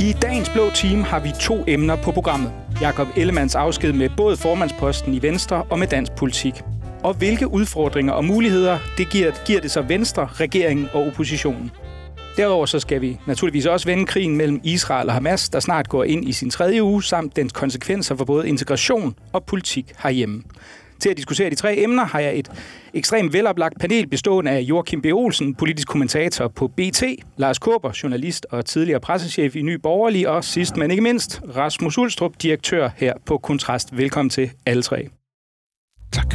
I dagens blå team har vi to emner på programmet. Jakob Ellemands afsked med både formandsposten i Venstre og med dansk politik. Og hvilke udfordringer og muligheder det giver, giver det så Venstre, regeringen og oppositionen. Derudover så skal vi naturligvis også vende krigen mellem Israel og Hamas, der snart går ind i sin tredje uge, samt dens konsekvenser for både integration og politik herhjemme. Til at diskutere de tre emner har jeg et ekstremt veloplagt panel bestående af Joachim B. Olsen, politisk kommentator på BT, Lars Kåber, journalist og tidligere pressechef i Ny Borgerlig, og sidst men ikke mindst, Rasmus Ulstrup, direktør her på Kontrast. Velkommen til alle tre. Tak.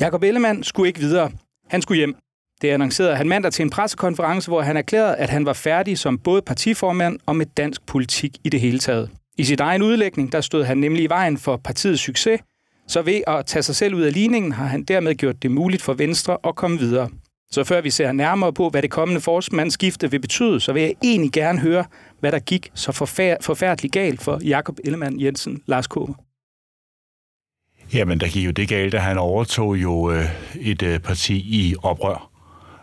Jakob Ellemann skulle ikke videre. Han skulle hjem. Det annoncerede han mandag til en pressekonference, hvor han erklærede, at han var færdig som både partiformand og med dansk politik i det hele taget. I sit egen udlægning, der stod han nemlig i vejen for partiets succes, så ved at tage sig selv ud af ligningen, har han dermed gjort det muligt for Venstre at komme videre. Så før vi ser nærmere på, hvad det kommende forsmandsskifte vil betyde, så vil jeg egentlig gerne høre, hvad der gik så forfær- forfærdeligt galt for Jakob Ellemann Jensen, Lars Kåber. Jamen, der gik jo det galt, at han overtog jo øh, et øh, parti i oprør.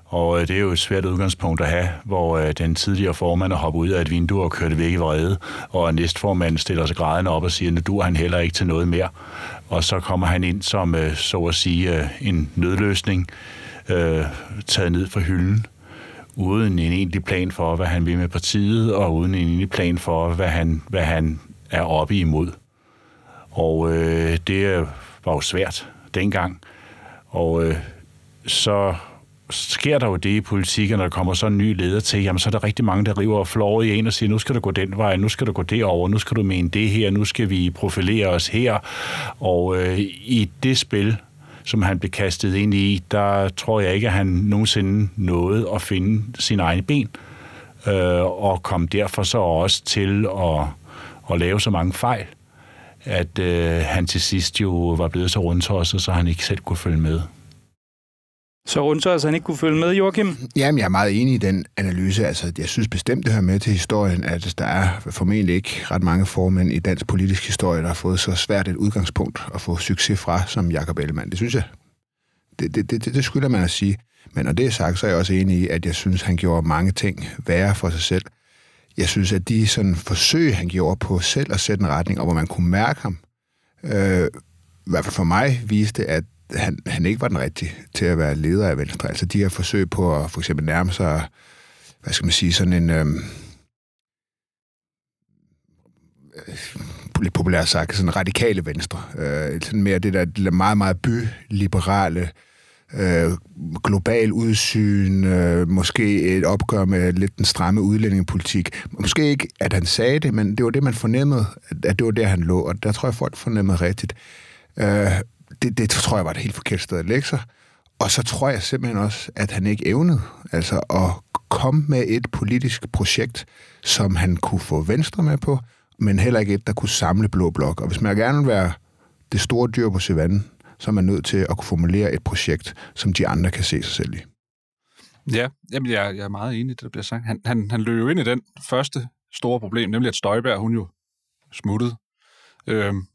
Og øh, det er jo et svært udgangspunkt at have, hvor øh, den tidligere formand er hoppet ud af et vindue og kørt væk i vrede, og næstformanden stiller sig grædende op og siger, nu dur han heller ikke til noget mere. Og så kommer han ind som, øh, så at sige, øh, en nødløsning, øh, taget ned fra hylden, uden en egentlig plan for, hvad han vil med partiet, og uden en egentlig plan for, hvad han, hvad han er oppe imod. Og øh, det var jo svært dengang. Og øh, så sker der jo det i politik, når der kommer så en ny leder til, jamen så er der rigtig mange, der river og flår i en og siger, nu skal du gå den vej, nu skal du gå derover, nu skal du mene det her, nu skal vi profilere os her. Og øh, i det spil, som han blev kastet ind i, der tror jeg ikke, at han nogensinde nåede at finde sin egen ben, øh, og kom derfor så også til at, at lave så mange fejl, at øh, han til sidst jo var blevet så rundtosset, så han ikke selv kunne følge med. Så rundt så, altså han ikke kunne følge med, Joachim? Jamen, jeg er meget enig i den analyse. Altså, jeg synes bestemt, det hører med til historien, at der er formentlig ikke ret mange formænd i dansk politisk historie, der har fået så svært et udgangspunkt at få succes fra som Jakob Ellemann. Det synes jeg. Det, det, det, det skylder man at sige. Men når det er sagt, så er jeg også enig i, at jeg synes, han gjorde mange ting værre for sig selv. Jeg synes, at de sådan forsøg, han gjorde på selv at sætte en retning, og hvor man kunne mærke ham, øh, i hvert fald for mig, viste, at han, han ikke var den rigtige til at være leder af Venstre. Altså de her forsøg på at for eksempel nærme sig, hvad skal man sige, sådan en... Øhm, øh, lidt populært sagt, sådan radikale venstre. Øh, sådan mere det der meget, meget byliberale, øh, global udsyn, øh, måske et opgør med lidt den stramme udlændingepolitik. Måske ikke, at han sagde det, men det var det, man fornemmede, at det var der, han lå, og der tror jeg, folk fornemmede rigtigt. Øh, det, det tror jeg var et helt forkert sted at lægge sig. Og så tror jeg simpelthen også, at han ikke evnede altså at komme med et politisk projekt, som han kunne få Venstre med på, men heller ikke et, der kunne samle Blå Blok. Og hvis man gerne vil være det store dyr på savannen, så er man nødt til at kunne formulere et projekt, som de andre kan se sig selv i. Ja, jamen jeg, jeg er meget enig i det, der bliver sagt. Han, han, han løb jo ind i den første store problem, nemlig at Støjberg, hun jo smuttede, øhm,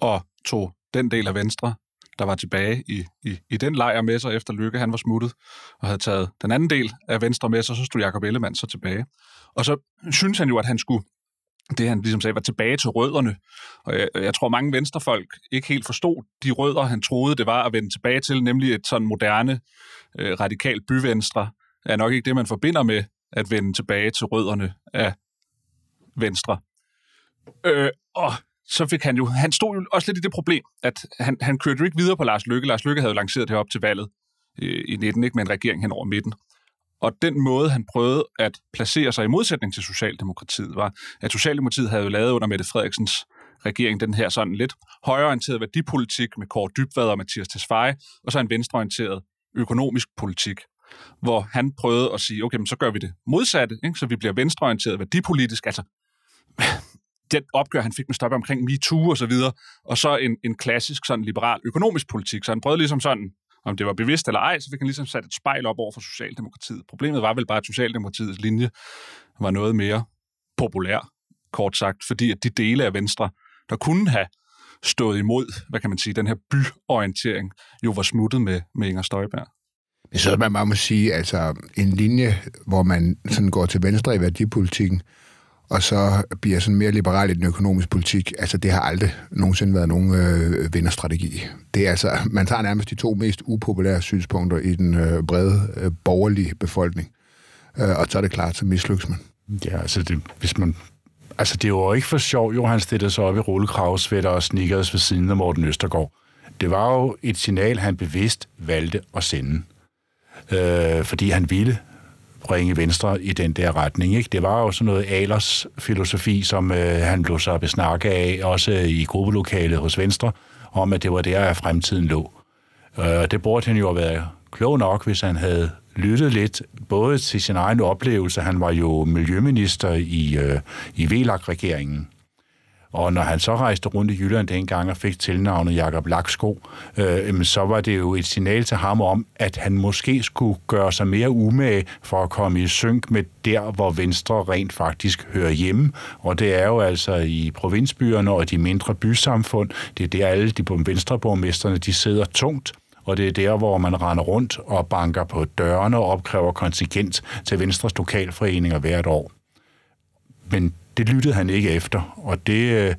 og tog den del af Venstre, der var tilbage i, i, i den lejr med sig, efter Lykke han var smuttet, og havde taget den anden del af Venstre med sig, så stod Jacob Ellemann så tilbage. Og så synes han jo, at han skulle det han ligesom sagde, var tilbage til rødderne. Og jeg, jeg tror, mange venstrefolk ikke helt forstod de rødder, han troede, det var at vende tilbage til, nemlig et sådan moderne, øh, radikalt byvenstre, er nok ikke det, man forbinder med at vende tilbage til rødderne af venstre. Øh, og så fik han jo, han stod jo også lidt i det problem, at han, han kørte jo ikke videre på Lars Lykke. Lars Lykke havde jo lanceret det op til valget øh, i 19, ikke med en regering hen over midten. Og den måde, han prøvede at placere sig i modsætning til Socialdemokratiet, var, at Socialdemokratiet havde jo lavet under Mette Frederiksens regering den her sådan lidt højreorienteret værdipolitik med Kåre Dybvad og Mathias Tesfaye, og så en venstreorienteret økonomisk politik, hvor han prøvede at sige, okay, men så gør vi det modsatte, ikke? så vi bliver venstreorienteret værdipolitisk, altså den opgør, han fik med stoppe omkring MeToo og så videre, og så en, en klassisk sådan liberal økonomisk politik. Så han prøvede ligesom sådan, om det var bevidst eller ej, så fik han ligesom sat et spejl op over for Socialdemokratiet. Problemet var vel bare, at Socialdemokratiets linje var noget mere populær, kort sagt, fordi at de dele af Venstre, der kunne have stået imod, hvad kan man sige, den her byorientering, jo var smuttet med, med Inger Støjberg. Jeg synes, man bare må sige, altså en linje, hvor man sådan går til venstre i værdipolitikken, og så bliver sådan mere liberal i den økonomiske politik, altså det har aldrig nogensinde været nogen øh, vinderstrategi. Det er altså, man tager nærmest de to mest upopulære synspunkter i den øh, brede øh, borgerlige befolkning, øh, og så er det klart, så mislykkes man. Ja, altså det, hvis man Altså, det var jo ikke for sjov, jo han stillede sig op i rullekravsvætter og sneakers ved siden af Morten Østergaard. Det var jo et signal, han bevidst valgte at sende. Øh, fordi han ville bringe Venstre i den der retning. Ikke? Det var jo sådan noget Alers filosofi, som øh, han blev så besnakket af, også i gruppelokalet hos Venstre, om at det var der, at fremtiden lå. Øh, det burde han jo have været klog nok, hvis han havde lyttet lidt, både til sin egen oplevelse, han var jo miljøminister i, øh, i VLAG-regeringen, og når han så rejste rundt i Jylland dengang og fik tilnavnet Jakob Laksko, øh, så var det jo et signal til ham om, at han måske skulle gøre sig mere umage for at komme i synk med der, hvor Venstre rent faktisk hører hjemme. Og det er jo altså i provinsbyerne og de mindre bysamfund. Det er der alle de venstreborgmesterne, de sidder tungt og det er der, hvor man render rundt og banker på dørene og opkræver kontingent til Venstres lokalforeninger hvert år. Men det lyttede han ikke efter, og det øh,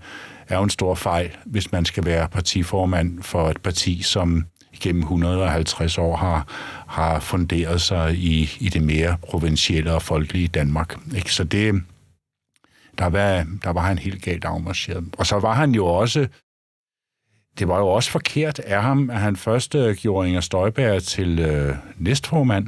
er jo en stor fejl, hvis man skal være partiformand for et parti, som gennem 150 år har, har funderet sig i, i det mere provincielle og folkelige Danmark. Ikke? Så det, der var, der var han helt galt afmarcheret. Og så var han jo også det var jo også forkert af ham, at han først øh, gjorde Inger Støjberg til øh, næstformand,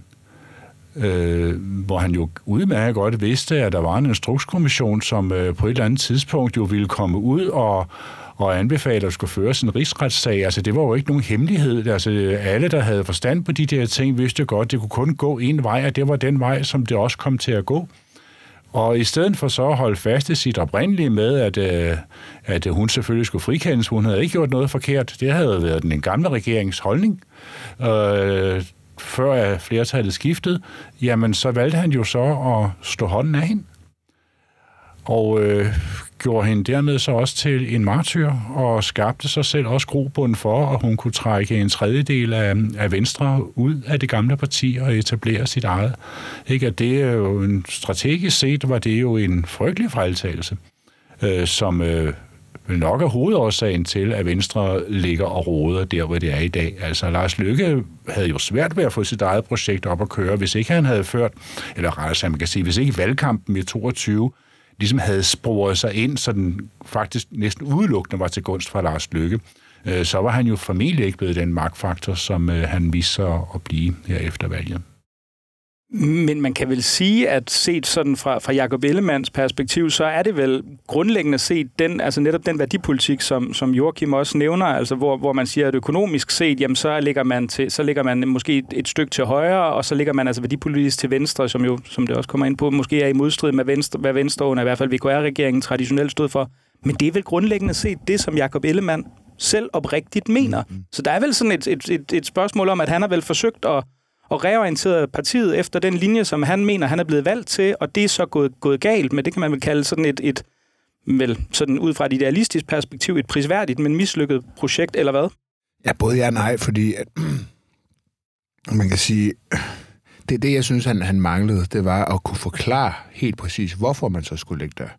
øh, hvor han jo udmærket godt vidste, at der var en instrukskommission, som øh, på et eller andet tidspunkt jo ville komme ud og, og anbefale, at der skulle føres en rigsretssag. Altså, det var jo ikke nogen hemmelighed. Altså, alle, der havde forstand på de der ting, vidste godt, at det kunne kun gå en vej, og det var den vej, som det også kom til at gå. Og i stedet for så at holde fast i sit oprindelige med, at, øh, at hun selvfølgelig skulle frikendes, hun havde ikke gjort noget forkert. Det havde været den gamle regerings holdning. Øh, før flertallet skiftede, jamen så valgte han jo så at stå hånden af hende. Og øh, gjorde hende dermed så også til en martyr, og skabte sig selv også grobund for, at hun kunne trække en tredjedel af, af Venstre ud af det gamle parti og etablere sit eget. Ikke? At det er jo en strategisk set, var det jo en frygtelig fejltagelse, øh, som øh, nok er hovedårsagen til, at Venstre ligger og råder der, hvor det er i dag. Altså, Lars Lykke havde jo svært ved at få sit eget projekt op at køre, hvis ikke han havde ført, eller rettere sagt, man kan sige, hvis ikke valgkampen i 22 ligesom havde sporet sig ind, så den faktisk næsten udelukkende var til gunst for Lars Lykke, øh, så var han jo formentlig ikke blevet den magtfaktor, som øh, han viste sig at blive her efter valget. Men man kan vel sige, at set sådan fra, fra Jacob Ellemanns perspektiv, så er det vel grundlæggende set den, altså netop den værdipolitik, som, som Joachim også nævner, altså hvor, hvor man siger, at økonomisk set, jamen så ligger man, til, så ligger man måske et, et stykke til højre, og så ligger man altså værdipolitisk til venstre, som jo, som det også kommer ind på, måske er i modstrid med venstre, hvad venstre under i hvert fald VKR-regeringen traditionelt stod for. Men det er vel grundlæggende set det, som Jacob Ellemann selv oprigtigt mener. Mm-hmm. Så der er vel sådan et, et, et, et spørgsmål om, at han har vel forsøgt at og reorienteret partiet efter den linje, som han mener, han er blevet valgt til, og det er så gået, gået galt, men det kan man vel kalde sådan et, et vel, sådan ud fra et idealistisk perspektiv, et prisværdigt, men mislykket projekt, eller hvad? Ja, både ja og nej, fordi at, man kan sige, det det, jeg synes, han, han manglede, det var at kunne forklare helt præcis, hvorfor man så skulle ligge der.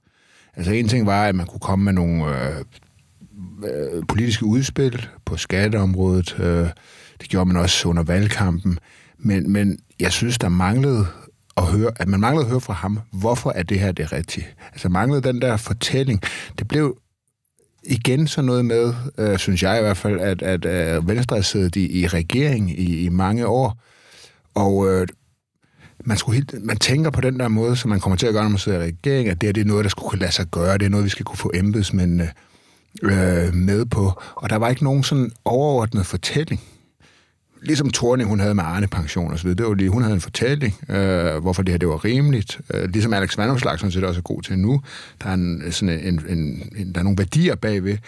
Altså en ting var, at man kunne komme med nogle øh, øh, politiske udspil på skatteområdet. Øh, det gjorde man også under valgkampen. Men, men jeg synes, der manglede at høre, at man manglede at høre fra ham, hvorfor er det her det rigtige. Altså manglede den der fortælling. Det blev igen sådan noget med, øh, synes jeg i hvert fald, at, at øh, Venstre har siddet i, i regering i, i mange år, og øh, man, skulle helt, man tænker på den der måde, som man kommer til at gøre, når man sidder i regering, at det, her, det er noget, der skulle kunne lade sig gøre, det er noget, vi skal kunne få embedsmændene øh, med på. Og der var ikke nogen sådan overordnet fortælling ligesom Torne, hun havde med Arne pension og så videre, det var lige, hun havde en fortælling, øh, hvorfor det her det var rimeligt. Øh, ligesom Alex Vandopslag sådan set også er god til nu. Der er, en, sådan en, en, en, der er nogle værdier bagved.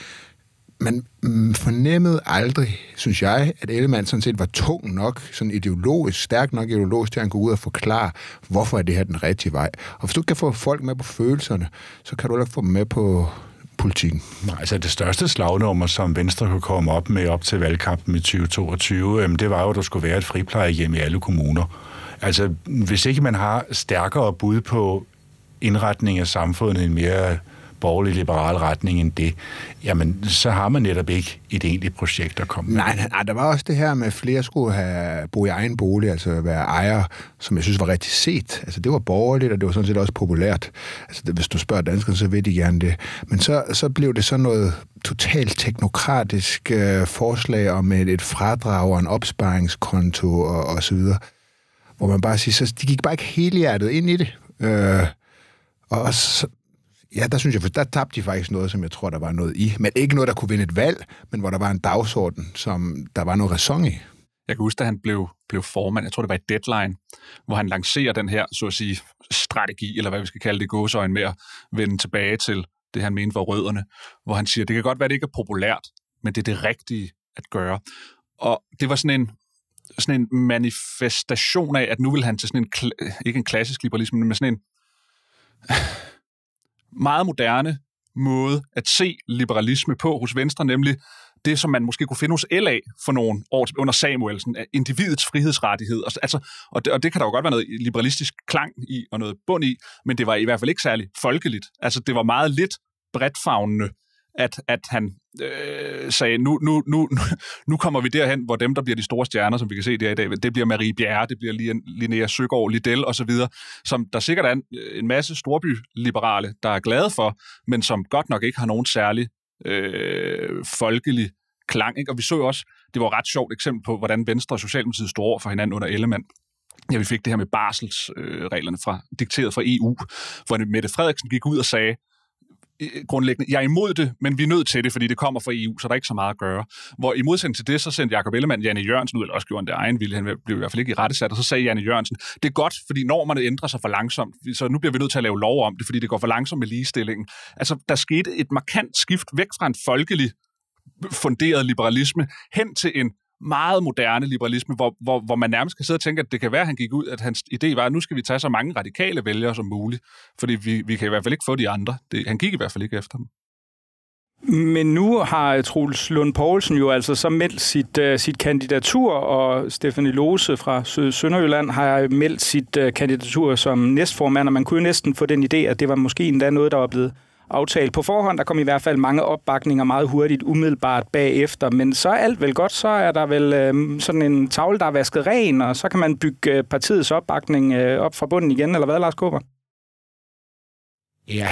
Man mm, fornemmede aldrig, synes jeg, at Ellemann sådan set var tung nok, sådan ideologisk, stærk nok ideologisk, til at han kunne ud og forklare, hvorfor er det her den rigtige vej. Og hvis du kan få folk med på følelserne, så kan du heller få dem med på, politikken? Nej, altså det største slagnummer, som Venstre kunne komme op med op til valgkampen i 2022, øhm, det var jo, at der skulle være et friplejehjem i alle kommuner. Altså, hvis ikke man har stærkere bud på indretning af samfundet, en mere borgerlig-liberal retning end det, jamen, så har man netop ikke et egentligt projekt at komme nej, med. Nej, der var også det her med, at flere skulle have bo i egen bolig, altså være ejer, som jeg synes var rigtig set. Altså, det var borgerligt, og det var sådan set også populært. Altså, hvis du spørger danskerne, så ved de gerne det. Men så, så blev det sådan noget totalt teknokratisk øh, forslag om et, et fradrag og en opsparingskonto og, og så videre, hvor man bare siger, så de gik bare ikke hele hjertet ind i det. Øh, og så, Ja, der synes jeg, der tabte de faktisk noget, som jeg tror, der var noget i. Men ikke noget, der kunne vinde et valg, men hvor der var en dagsorden, som der var noget ræson i. Jeg kan huske, at han blev, blev formand, jeg tror, det var i Deadline, hvor han lancerer den her, så at sige, strategi, eller hvad vi skal kalde det, gåsøjne med at vende tilbage til det, han mente var rødderne, hvor han siger, det kan godt være, det ikke er populært, men det er det rigtige at gøre. Og det var sådan en, sådan en manifestation af, at nu vil han til sådan en, ikke en klassisk liberalisme, men sådan en, meget moderne måde at se liberalisme på hos Venstre, nemlig det, som man måske kunne finde hos LA for nogle år under Samuelsen, individets frihedsrettighed. Altså, altså, og, det, og det kan der jo godt være noget liberalistisk klang i og noget bund i, men det var i hvert fald ikke særlig folkeligt. Altså, det var meget lidt bredtfavnende at, at han øh, sagde, nu, nu, nu, nu kommer vi derhen, hvor dem, der bliver de store stjerner, som vi kan se der i dag, det bliver Marie Bjerre, det bliver Linnea Søgaard, Liddell osv., som der sikkert er en, en masse storbyliberale, der er glade for, men som godt nok ikke har nogen særlig øh, folkelig klang. Ikke? Og vi så jo også, det var et ret sjovt eksempel på, hvordan Venstre og Socialdemokratiet står over for hinanden under Ellemann. Ja, vi fik det her med barselsreglerne øh, fra, dikteret fra EU, hvor Mette Frederiksen gik ud og sagde, grundlæggende, jeg er imod det, men vi er nødt til det, fordi det kommer fra EU, så der er ikke så meget at gøre. Hvor i modsætning til det, så sendte Jakob Ellemann Janne Jørgensen ud, eller også gjorde han det egen vilje, han blev i hvert fald ikke i rettesat, og så sagde Janne Jørgensen, det er godt, fordi normerne ændrer sig for langsomt, så nu bliver vi nødt til at lave lov om det, fordi det går for langsomt med ligestillingen. Altså, der skete et markant skift væk fra en folkelig funderet liberalisme hen til en meget moderne liberalisme, hvor, hvor, hvor man nærmest kan sidde og tænke, at det kan være, at han gik ud, at hans idé var, at nu skal vi tage så mange radikale vælgere som muligt, fordi vi, vi kan i hvert fald ikke få de andre. Det, han gik i hvert fald ikke efter dem. Men nu har Troels Lund Poulsen jo altså så meldt sit, uh, sit kandidatur, og Stefanie Lose fra Sønderjylland har meldt sit uh, kandidatur som næstformand, og man kunne jo næsten få den idé, at det var måske endda noget, der var blevet aftalt på forhånd. Der kom i hvert fald mange opbakninger meget hurtigt, umiddelbart bagefter. Men så er alt vel godt. Så er der vel øh, sådan en tavle, der er vasket ren, og så kan man bygge øh, partiets opbakning øh, op fra bunden igen, eller hvad, Lars Kåber? Ja,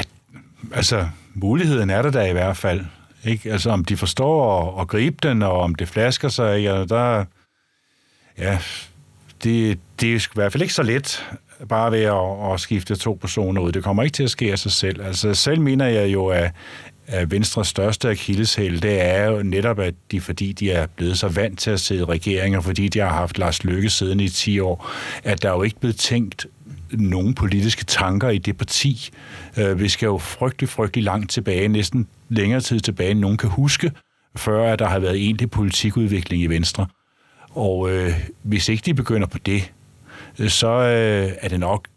altså muligheden er der da i hvert fald. Ikke? Altså om de forstår at, at gribe den, og om det flasker sig, ja, altså, der... Ja, det, det er i hvert fald ikke så let bare ved at, at skifte to personer ud. Det kommer ikke til at ske af sig selv. Altså selv mener jeg jo, at, at Venstres største akilleshæl, det er jo netop, at de, fordi de er blevet så vant til at sidde i regeringer, fordi de har haft Lars Løkke siden i 10 år, at der jo ikke blevet tænkt nogen politiske tanker i det parti. Øh, vi skal jo frygtelig, frygtelig langt tilbage, næsten længere tid tilbage, end nogen kan huske, før at der har været egentlig politikudvikling i Venstre. Og øh, hvis ikke de begynder på det, så øh, er det nok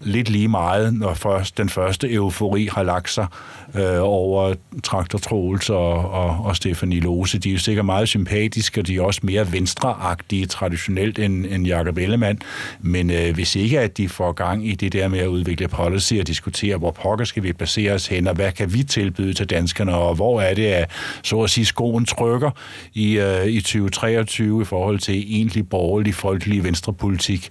lidt lige meget, når først den første eufori har lagt sig øh, over Traktor Troels og, og, og Stefanie Lose. De er jo sikkert meget sympatiske, og de er også mere venstreagtige traditionelt end, end Jacob Ellemann. Men øh, hvis ikke, at de får gang i det der med at udvikle policy og diskutere, hvor pokker skal vi basere os hen, og hvad kan vi tilbyde til danskerne, og hvor er det, at så at sige skoen trykker i, øh, i 2023 i forhold til egentlig borgerlig, folkelig venstrepolitik,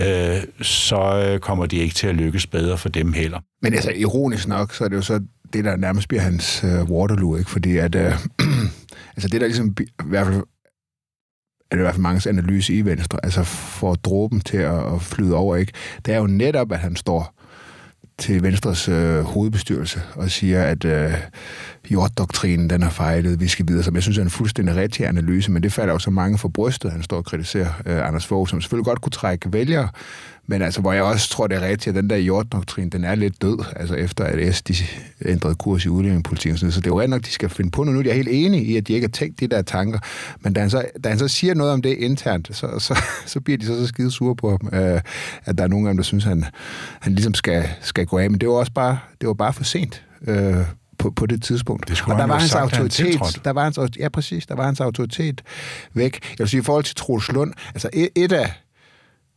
øh, så øh, kommer det ikke til at lykkes bedre for dem heller. Men altså, ironisk nok, så er det jo så det, der nærmest bliver hans øh, Waterloo, ikke? Fordi at, øh, altså det, der ligesom, i hvert fald, er det i hvert fald mange analyse i Venstre, altså får dråben til at, at flyde over, ikke? Det er jo netop, at han står til Venstres øh, hovedbestyrelse og siger, at øh, jorddoktrinen den har fejlet, vi skal videre, som jeg synes er en fuldstændig rigtig analyse, men det falder jo så mange for brystet, han står og kritiserer øh, Anders Fogh, som selvfølgelig godt kunne trække vælgere, men altså, hvor jeg også tror, det er rigtigt, at den der jorddoktrin, den er lidt død, altså efter at S de ændrede kurs i udlændingepolitikken. Så det er jo rent nok, de skal finde på noget. Nu er helt enig i, at de ikke har tænkt de der tanker. Men da han så, da han så siger noget om det internt, så, så, så bliver de så, så skide sure på ham, øh, at der er nogen af dem, der synes, han, han ligesom skal, skal gå af. Men det var også bare, det var bare for sent. Øh, på, på det tidspunkt. Det og der han var hans sagt, han autoritet, tiltrådte. der var hans, ja præcis, der var hans autoritet væk. Jeg vil sige, i forhold til Troels Lund, altså et, et af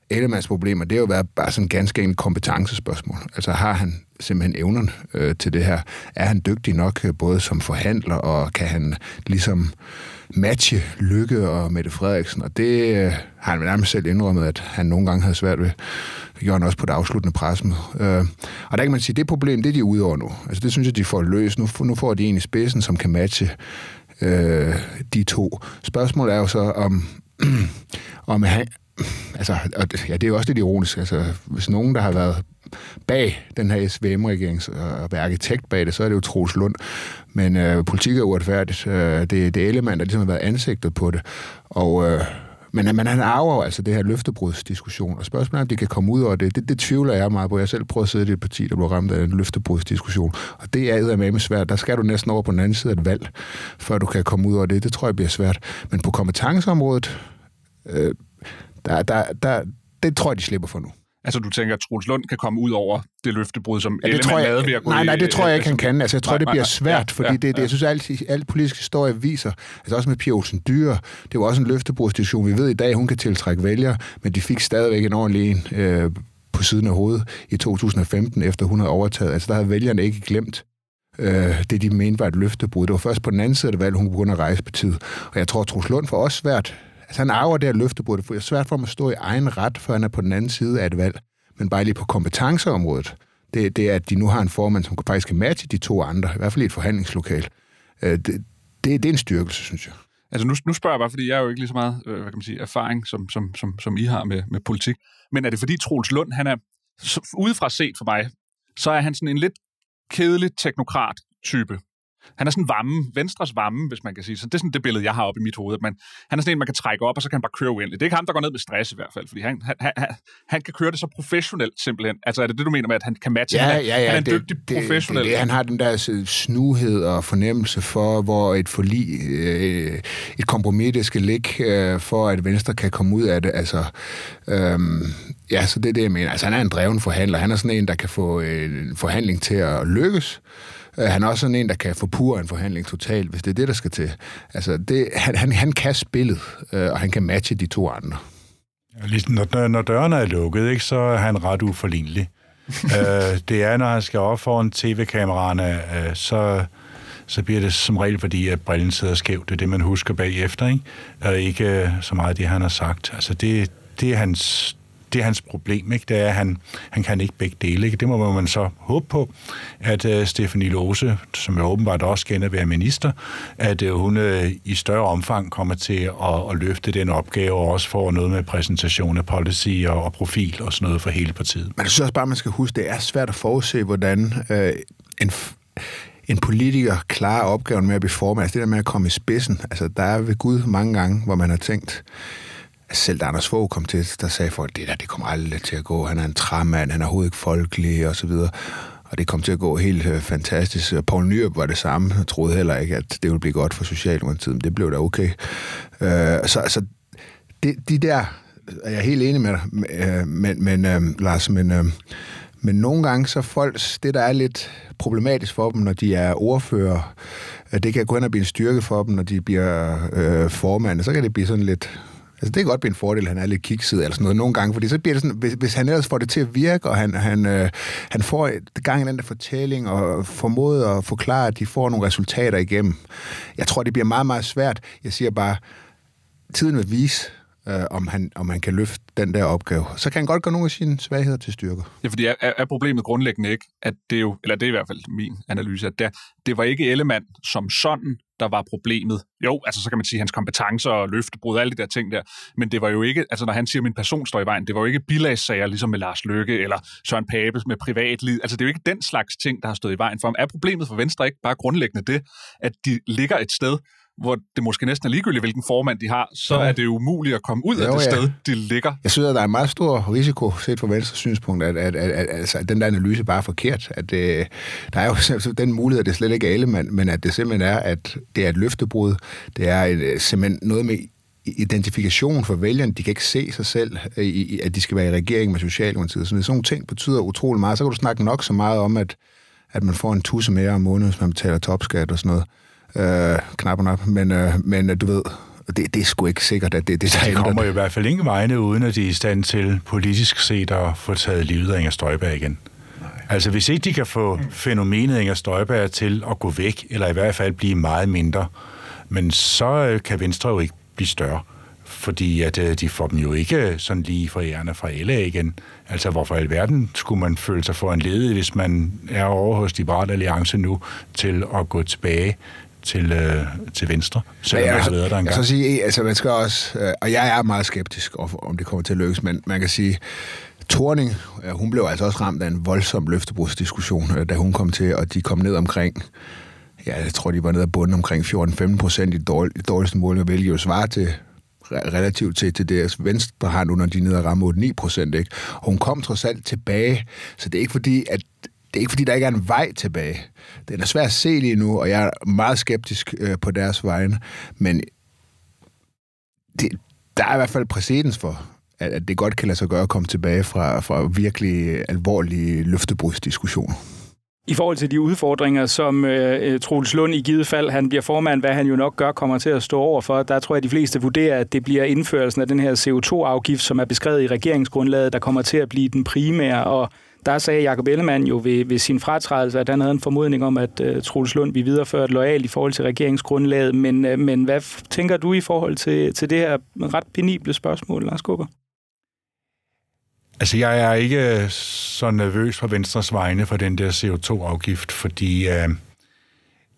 Ellemanns problemer, det er jo været bare sådan ganske en kompetencespørgsmål. Altså har han simpelthen evnerne øh, til det her? Er han dygtig nok øh, både som forhandler, og kan han ligesom matche Lykke og Mette Frederiksen? Og det øh, har han nærmest selv indrømmet, at han nogle gange havde svært ved. Det gjorde han også på det afsluttende pressemøde. Øh, og der kan man sige, at det problem, det er de ude over nu. Altså det synes jeg, de får løst. Nu, nu får de en i spidsen, som kan matche øh, de to. Spørgsmålet er jo så, om, om han, altså, og ja, det er jo også lidt ironisk. Altså, hvis nogen, der har været bag den her SVM-regering og være arkitekt bag det, så er det jo Troels Lund. Men øh, politik er uretfærdigt. Øh, det, det er Ellemann, der ligesom har været ansigtet på det. Og, øh, men, men han arver altså det her løftebrudsdiskussion, og spørgsmålet er, om de kan komme ud over det. Det, det tvivler jeg meget på. Jeg selv prøver at sidde i et parti, der blev ramt af en løftebrudsdiskussion, og det er med svært. Der skal du næsten over på den anden side af et valg, før du kan komme ud over det. Det tror jeg bliver svært. Men på kompetenceområdet, øh, der, der, der, det tror jeg, de slipper for nu. Altså, du tænker, at Troels Lund kan komme ud over det løftebrud, som Ja, det tror jeg, lavede ved at gå nej, nej, det tror jeg ikke, han kan. Altså, jeg tror, Nej, det bliver nej. svært, Ja, fordi ja, det, det, ja. jeg synes, alt, alt politisk historie viser, altså også med Pia Olsen Dyre, det var også en løftebrudsdiskussion. Vi ved i dag, hun kan tiltrække vælgere, men de fik stadigvæk en ordentlig en øh, på siden af hovedet i 2015, efter hun havde overtaget. Altså, der havde vælgerne ikke glemt øh, det, de mente var et løftebrud. Det var først på den anden side af det valg, hun begyndte at rejse partiet. Og jeg tror, at Troels Lund får også svært. Altså, han arver det her løftebrud. Det er svært for ham at stå i egen ret, før han er på den anden side af et valg. Men bare lige på kompetenceområdet, det, det er, at de nu har en formand, som faktisk kan matche de to andre, i hvert fald i et forhandlingslokal. Øh, det, det, det er en styrkelse, synes jeg. Altså nu, nu spørger jeg bare, fordi jeg er jo ikke lige så meget øh, hvad kan man sige, erfaring, som, som, som, som I har med, med politik. Men er det fordi Troels Lund, han er udefra set for mig, så er han sådan en lidt kedelig teknokrat-type. Han er sådan vamme, Venstres vamme, hvis man kan sige. Så det er sådan det billede, jeg har op i mit hoved. At man, han er sådan en, man kan trække op, og så kan han bare køre uendeligt. Det er ikke ham, der går ned med stress i hvert fald, fordi han, han, han, han kan køre det så professionelt simpelthen. Altså er det det, du mener med, at han kan matche? han, er, han er en det, dygtig det, professionel. Det, det, han har den der øh, snuhed og fornemmelse for, hvor et forlig, øh, et kompromis, det skal ligge, øh, for at Venstre kan komme ud af det. Altså, øhm, ja, så det er det, jeg mener. Altså, han er en dreven forhandler. Han er sådan en, der kan få øh, en forhandling til at lykkes. Øh, Han er også sådan en, der kan forpure en forhandling totalt, hvis det er det, der skal til. Altså, det, han, han, han kan spillet, øh, og han kan matche de to andre. Ligesom når, når dørene er lukket, ikke, så er han ret uforlignelig. øh, det er, når han skal op foran tv-kameraerne, øh, så, så bliver det som regel, fordi at brillen sidder skævt. Det er det, man husker bagefter, ikke? Og ikke øh, så meget det, han har sagt. Altså, det, det er hans det er hans problem, ikke? Det er, at han, han kan ikke begge dele, ikke? Det må man så håbe på, at øh, uh, Stefanie Lose, som jo åbenbart også kender at være minister, at uh, hun uh, i større omfang kommer til at, at løfte den opgave, og også får noget med præsentation af policy og, og profil og sådan noget for hele partiet. Men jeg synes også bare, man skal huske, det er svært at forudse, hvordan øh, en, f- en politiker klarer opgaven med at blive formand. Altså det der med at komme i spidsen. Altså der er ved Gud mange gange, hvor man har tænkt, selv da Anders Fogh kom til, der sagde folk, det der, det kommer aldrig til at gå. Han er en træmand, han er overhovedet ikke folkelig, og så videre. Og det kom til at gå helt øh, fantastisk. Poul Nyrup var det samme. Jeg troede heller ikke, at det ville blive godt for Socialdemokratiet, men det blev da okay. Øh, så så det, de der er jeg helt enig med dig, øh, men, men øh, Lars, men, øh, men nogle gange så folk, det der er lidt problematisk for dem, når de er ordfører, øh, det kan gå hen og blive en styrke for dem, når de bliver øh, formand, så kan det blive sådan lidt, Altså, det kan godt blive en fordel, at han er lidt kikset eller sådan noget nogle gange, fordi så bliver det sådan, hvis, hvis han ellers får det til at virke, og han, han, øh, han får gang i den der fortælling, og formået at forklare, at de får nogle resultater igennem. Jeg tror, det bliver meget, meget svært. Jeg siger bare, tiden vil vise, øh, om, han, om han kan løfte den der opgave. Så kan han godt gøre nogle af sine svagheder til styrker. Ja, fordi er, er problemet grundlæggende ikke, at det jo, eller det er i hvert fald min analyse, at det, det var ikke Ellemann som sådan, der var problemet. Jo, altså så kan man sige hans kompetencer og løftebrud alle de der ting der, men det var jo ikke, altså når han siger, at min person står i vejen, det var jo ikke bilagssager ligesom med Lars Løkke eller Søren Pape med privatliv. Altså det er jo ikke den slags ting, der har stået i vejen for ham. Er problemet for Venstre ikke bare grundlæggende det, at de ligger et sted, hvor det måske næsten er ligegyldigt, hvilken formand de har, så Jo. er det umuligt at komme ud Jo, af det ja. sted, de ligger. Jeg synes, at der er en meget stor risiko, set fra Venstres synspunkt, at, at, at, at, altså, at den der analyse bare er forkert. At, øh, der er jo den mulighed, at det slet ikke er alle, men, men at det simpelthen er, at det er et løftebrud. Det er et, øh, simpelthen noget med identifikation for vælgerne. De kan ikke se sig selv, øh, i, at de skal være i regering med Socialdemokratiet. Så sådan nogle ting betyder utrolig meget. Så kan du snakke nok så meget om, at at man får en tusse mere om måneden, hvis man betaler topskat og sådan noget. Øh, knap og nap. Men, øh, men øh, du ved, det, det er sgu ikke sikkert, at det, det der De kommer jo i hvert fald ingen vegne, uden at de er i stand til politisk set at få taget livet af Inger Støjberg igen. Nej. Altså hvis ikke de kan få fænomenet Inger Støjberg til at gå væk, eller i hvert fald blive meget mindre, men så øh, kan Venstre jo ikke blive større fordi at øh, de får dem jo ikke sådan lige fra ærende fra LA igen. Altså, hvorfor i alverden skulle man føle sig for en ledig, hvis man er over hos Liberale Alliance nu, til at gå tilbage til, øh, til venstre, selvom ja, jeg, har været der engang. Jeg sige, altså man skal også, øh, og jeg er meget skeptisk, om det kommer til at lykkes, men man kan sige, Torning, hun blev altså også ramt af en voldsom løftebrugsdiskussion, øh, da hun kom til, og de kom ned omkring, ja, jeg tror, de var nede af bunden omkring 14-15 procent i det dårligste mål, hvilket jo svarer til relativt til, til deres venstre har nu, når de er nede og ramme 8-9 procent. Ikke? Og hun kom trods alt tilbage, så det er ikke fordi, at det er ikke fordi, der ikke er en vej tilbage. Den er svær at se lige nu, og jeg er meget skeptisk øh, på deres vegne, men det, der er i hvert fald præcedens for, at, at det godt kan lade sig gøre at komme tilbage fra, fra virkelig alvorlige løftebrudsdiskussioner. I forhold til de udfordringer, som øh, øh Troels Lund i givet fald, han bliver formand, hvad han jo nok gør, kommer til at stå over for, der tror jeg, at de fleste vurderer, at det bliver indførelsen af den her CO2-afgift, som er beskrevet i regeringsgrundlaget, der kommer til at blive den primære. Og der sagde Jacob Ellemann jo ved, ved sin fratrædelse, at han havde en formodning om, at uh, Troels Lund vi videreført lojalt i forhold til regeringsgrundlaget. Men, uh, men hvad tænker du i forhold til, til det her ret penible spørgsmål, Lars Kåber? Altså, jeg er ikke øh, så nervøs på Venstres vegne for den der CO2-afgift, fordi uh,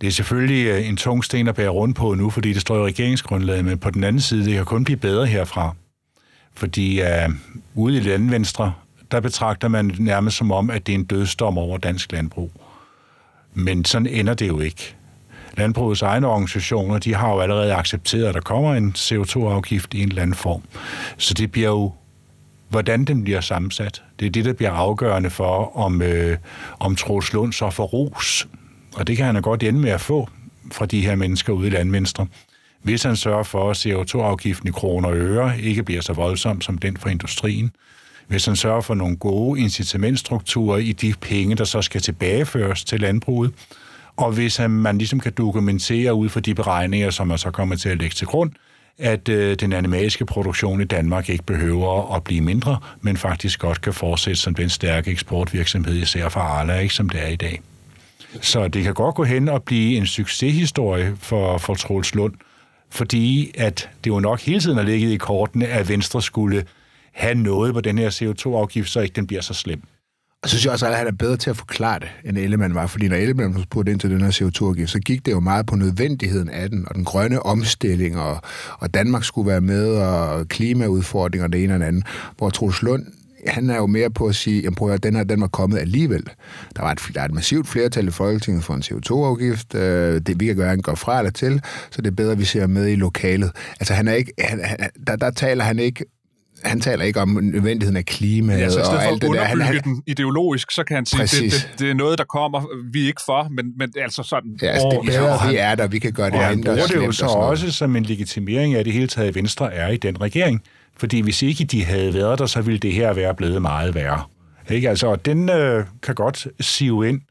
det er selvfølgelig en tung sten at bære rundt på nu, fordi det står i regeringsgrundlaget, men på den anden side, det kan kun blive bedre herfra. Fordi uh, ude i landvenstre, der betragter man nærmest som om, at det er en dødsdom over dansk landbrug. Men sådan ender det jo ikke. Landbrugets egne organisationer, de har jo allerede accepteret, at der kommer en CO2-afgift i en eller anden form. Så det bliver jo, hvordan den bliver sammensat. Det er det, der bliver afgørende for, om, øh, om Troels Lund så får ros. Og det kan han jo godt ende med at få fra de her mennesker ude i landvenstre. Hvis han sørger for, at CO2-afgiften i kroner og øre ikke bliver så voldsom som den for industrien, hvis han sørger for nogle gode incitamentstrukturer i de penge, der så skal tilbageføres til landbruget, og hvis man ligesom kan dokumentere ud fra de beregninger, som man så kommer til at lægge til grund, at øh, den animalske produktion i Danmark ikke behøver at blive mindre, men faktisk godt kan fortsætte som den stærke eksportvirksomhed, især for Arla, ikke som det er i dag. Så det kan godt gå hen og blive en succeshistorie for, for Troels Lund, fordi at det jo nok hele tiden har ligget i kortene, at Venstre skulle have noget på den her CO2-afgift, så ikke den bliver så slem. Og så synes jeg også, at han er bedre til at forklare det, end Ellemann var. Fordi når Ellemann spurgte ind til den her CO2-afgift, så gik det jo meget på nødvendigheden af den, og den grønne omstilling, og, og Danmark skulle være med, og klimaudfordringer, det ene og det andet. Hvor Troels Lund, han er jo mere på at sige, at den her den var kommet alligevel. Der var et, der er et massivt flertal i Folketinget for en CO2-afgift. Øh, det vi kan gøre, han går fra eller til, så det er bedre, at vi ser med i lokalet. Altså han er ikke, han, han, der, der taler han ikke han taler ikke om nødvendigheden af klima ja, så og alt det der. Han, han, den ideologisk, så kan han sige, det, det, det, er noget, der kommer, vi er ikke for, men, men altså sådan... Ja, altså, det er bedre, vi er der, vi kan gøre det og mindre han bruger det jo så også som en legitimering af, det hele taget Venstre er i den regering. Fordi hvis ikke de havde været der, så ville det her være blevet meget værre. Ikke? Altså, den øh, kan godt sive ind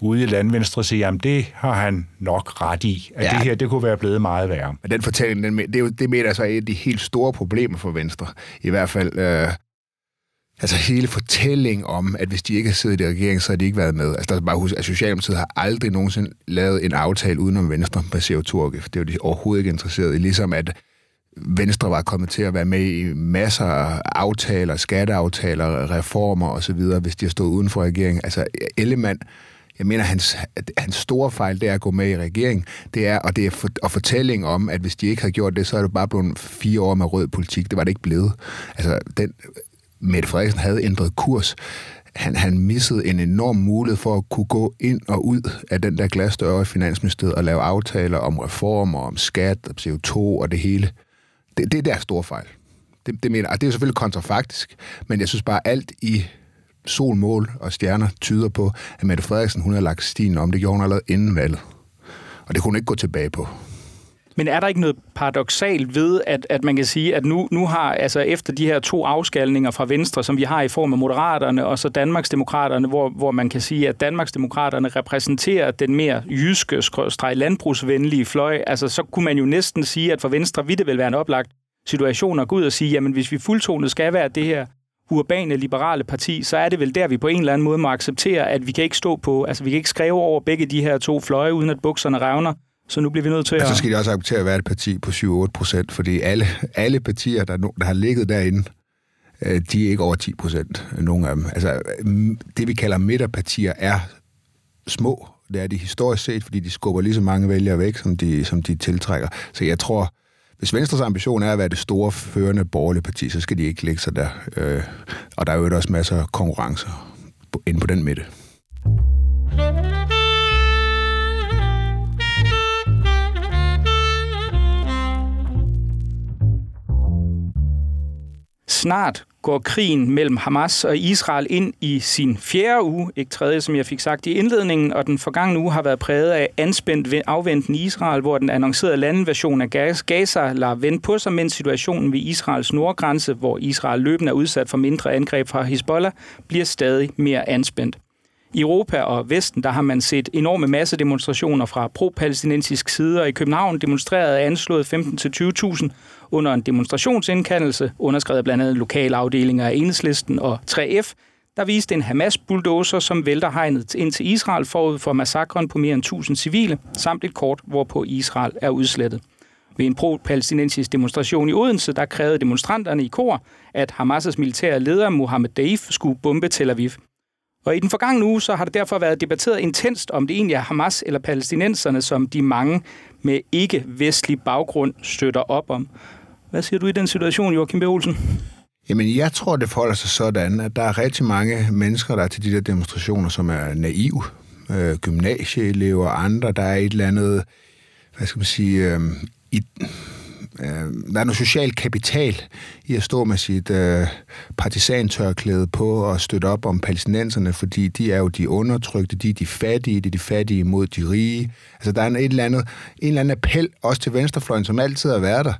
ude i landvenstre siger, at det har han nok ret i, at ja. det her det kunne være blevet meget værre. Men den fortælling, den, det, er jo, det mener altså et af de helt store problemer for Venstre. I hvert fald, øh, altså hele fortællingen om, at hvis de ikke har siddet i regeringen, så har de ikke været med. Altså, der er bare huske, at Socialdemokratiet har aldrig nogensinde lavet en aftale udenom Venstre på CO2-afgift. Det er jo de overhovedet ikke interesseret i. Ligesom at Venstre var kommet til at være med i masser af aftaler, skatteaftaler, reformer osv., hvis de har stået uden for regeringen. Altså, Ellemann jeg mener, hans, hans store fejl, det er at gå med i regeringen, Det er, og det er for, og fortælling om, at hvis de ikke har gjort det, så er det bare blevet fire år med rød politik. Det var det ikke blevet. Altså, den, Mette Frederiksen havde ændret kurs. Han, han missede en enorm mulighed for at kunne gå ind og ud af den der glasdør i Finansministeriet og lave aftaler om reformer, om skat, om CO2 og det hele. Det, det er deres store fejl. Det, det mener, og det er selvfølgelig kontrafaktisk, men jeg synes bare, alt i solmål og stjerner tyder på, at Mette Frederiksen hun har lagt stien om. Det gjorde hun allerede inden valget. Og det kunne hun ikke gå tilbage på. Men er der ikke noget paradoxalt ved, at, at man kan sige, at nu, nu har, altså efter de her to afskalninger fra Venstre, som vi har i form af Moderaterne og så Danmarksdemokraterne, hvor, hvor man kan sige, at Danmarksdemokraterne repræsenterer den mere jyske, streg landbrugsvenlige fløj, altså så kunne man jo næsten sige, at for Venstre ville det vel være en oplagt situation at gå ud og sige, jamen hvis vi fuldtonet skal være det her urbane liberale parti, så er det vel der, vi på en eller anden måde må acceptere, at vi kan ikke stå på, altså vi kan ikke skrive over begge de her to fløje, uden at bukserne revner, så nu bliver vi nødt til at... Så skal de også acceptere at være et parti på 7-8 procent, fordi alle, alle partier, der, der har ligget derinde, øh, de er ikke over 10 procent, nogle af dem. Altså, det vi kalder midterpartier er små. Det er de historisk set, fordi de skubber lige så mange vælgere væk, som de, som de tiltrækker. Så jeg tror, hvis Venstres ambition er at være det store, førende borgerlige parti, så skal de ikke lægge sig der. Øh, og der er jo også masser af konkurrencer inde på den midte. Snart går krigen mellem Hamas og Israel ind i sin fjerde uge, ikke tredje, som jeg fik sagt i indledningen, og den forgangne uge har været præget af anspændt afventen i Israel, hvor den annoncerede landinvasion af Gaza lader vende på sig, mens situationen ved Israels nordgrænse, hvor Israel løbende er udsat for mindre angreb fra Hezbollah, bliver stadig mere anspændt. I Europa og Vesten, der har man set enorme massedemonstrationer fra pro-palæstinensisk side, og i København demonstrerede anslået 15-20.000 under en demonstrationsindkaldelse, underskrevet blandt andet lokale afdelinger af Enhedslisten og 3F, der viste en Hamas-bulldozer, som vælter hegnet ind til Israel forud for massakren på mere end 1000 civile, samt et kort, hvorpå Israel er udslettet. Ved en pro-palæstinensisk demonstration i Odense, der krævede demonstranterne i kor, at Hamas' militære leder Mohammed Daif skulle bombe Tel Aviv. Og i den forgangne uge, så har det derfor været debatteret intenst, om det egentlig er Hamas eller palæstinenserne, som de mange med ikke-vestlig baggrund støtter op om. Hvad siger du i den situation, Joachim B. Olsen? Jamen, jeg tror, det forholder sig sådan, at der er rigtig mange mennesker, der er til de der demonstrationer, som er naive. Øh, gymnasieelever og andre, der er et eller andet, hvad skal man sige, øh, i, øh, der er noget social kapital i at stå med sit øh, partisantørklæde på og støtte op om palæstinenserne, fordi de er jo de undertrykte, de er de fattige, de er de fattige mod de rige. Altså der er en, et eller andet, en eller anden appel, også til venstrefløjen, som altid har været der,